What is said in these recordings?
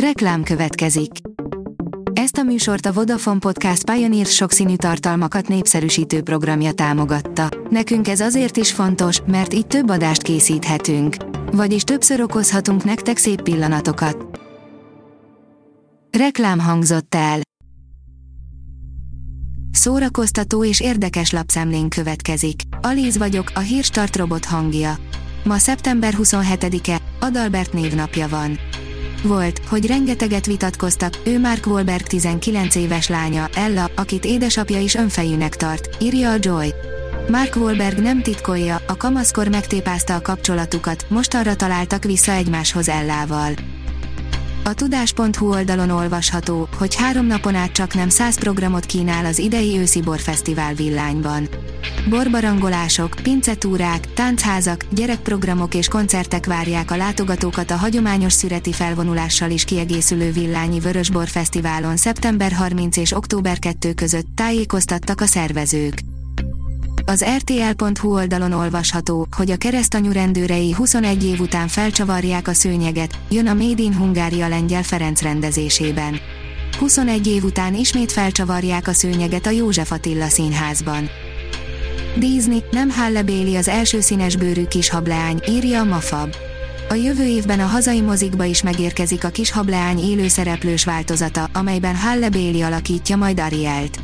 Reklám következik. Ezt a műsort a Vodafone Podcast Pioneer sokszínű tartalmakat népszerűsítő programja támogatta. Nekünk ez azért is fontos, mert így több adást készíthetünk. Vagyis többször okozhatunk nektek szép pillanatokat. Reklám hangzott el. Szórakoztató és érdekes lapszemlén következik. Alíz vagyok, a hírstart robot hangja. Ma szeptember 27-e, Adalbert névnapja van. Volt, hogy rengeteget vitatkoztak, ő Mark Wahlberg 19 éves lánya, Ella, akit édesapja is önfejűnek tart, írja a Joy. Mark Wahlberg nem titkolja, a kamaszkor megtépázta a kapcsolatukat, mostanra találtak vissza egymáshoz Ellával. A tudás.hu oldalon olvasható, hogy három napon át csak nem 100 programot kínál az idei őszi borfesztivál villányban. Borbarangolások, pincetúrák, táncházak, gyerekprogramok és koncertek várják a látogatókat a hagyományos szüreti felvonulással is kiegészülő villányi Vörösbor Fesztiválon szeptember 30 és október 2 között tájékoztattak a szervezők. Az RTL.hu oldalon olvasható, hogy a keresztanyú rendőrei 21 év után felcsavarják a szőnyeget, jön a Made in Hungária lengyel Ferenc rendezésében. 21 év után ismét felcsavarják a szőnyeget a József Attila színházban. Disney, nem Halle Bailey az első színesbőrű kis hableány, írja a Mafab. A jövő évben a hazai mozikba is megérkezik a kis hableány élőszereplős változata, amelyben Halle Bailey alakítja majd Arielt.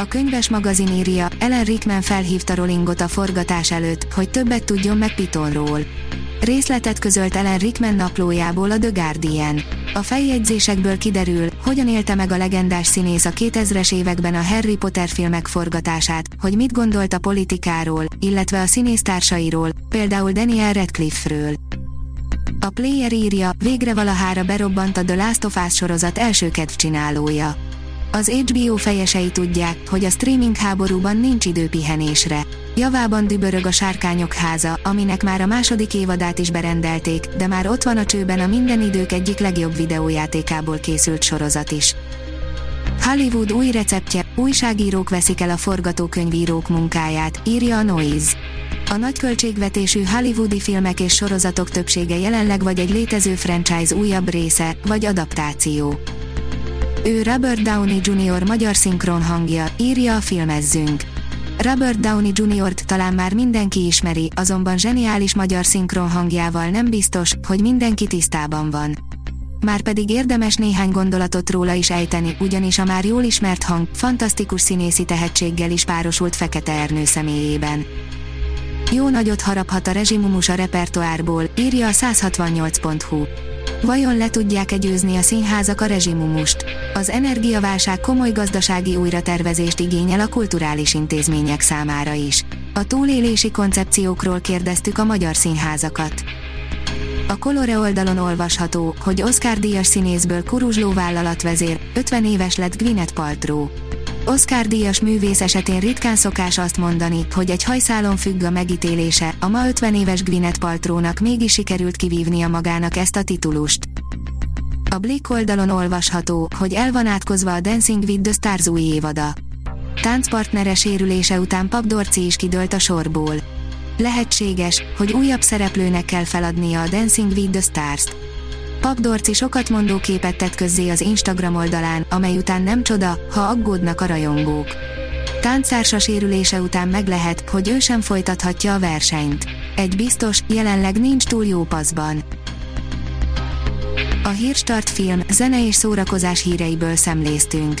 A könyves magazin írja, Ellen Rickman felhívta Rollingot a forgatás előtt, hogy többet tudjon meg Pitonról. Részletet közölt Ellen Rickman naplójából a The Guardian. A feljegyzésekből kiderül, hogyan élte meg a legendás színész a 2000-es években a Harry Potter filmek forgatását, hogy mit gondolt a politikáról, illetve a színésztársairól, például Daniel Radcliffe-ről. A player írja, végre valahára berobbant a The Last of Us sorozat első kedvcsinálója. Az HBO fejesei tudják, hogy a streaming háborúban nincs idő pihenésre. Javában dübörög a Sárkányok háza, aminek már a második évadát is berendelték, de már ott van a csőben a minden idők egyik legjobb videójátékából készült sorozat is. Hollywood új receptje, újságírók veszik el a forgatókönyvírók munkáját, írja a Noise. A nagyköltségvetésű hollywoodi filmek és sorozatok többsége jelenleg vagy egy létező franchise újabb része, vagy adaptáció. Ő Robert Downey Jr. magyar szinkron hangja, írja a filmezzünk. Robert Downey Jr.-t talán már mindenki ismeri, azonban zseniális magyar szinkron hangjával nem biztos, hogy mindenki tisztában van. Márpedig érdemes néhány gondolatot róla is ejteni, ugyanis a már jól ismert hang, fantasztikus színészi tehetséggel is párosult Fekete Ernő személyében. Jó nagyot haraphat a rezsimumus a repertoárból, írja a 168.hu. Vajon le tudják-e győzni a színházak a rezsimumust? Az energiaválság komoly gazdasági újratervezést igényel a kulturális intézmények számára is. A túlélési koncepciókról kérdeztük a magyar színházakat. A Colore oldalon olvasható, hogy Oscar díjas színészből kuruzsló vállalatvezér, 50 éves lett Gwyneth Paltrow. Oscar díjas művész esetén ritkán szokás azt mondani, hogy egy hajszálon függ a megítélése, a ma 50 éves Gwyneth Paltrónak mégis sikerült kivívnia magának ezt a titulust. A Blick oldalon olvasható, hogy el van átkozva a Dancing with the Stars új évada. Táncpartnere sérülése után Pap Dorci is kidőlt a sorból. Lehetséges, hogy újabb szereplőnek kell feladnia a Dancing with the Stars-t. Pap Dorci sokat mondó képet tett közzé az Instagram oldalán, amely után nem csoda, ha aggódnak a rajongók. Táncársa sérülése után meg lehet, hogy ő sem folytathatja a versenyt. Egy biztos, jelenleg nincs túl jó paszban. A Hírstart film, zene és szórakozás híreiből szemléztünk.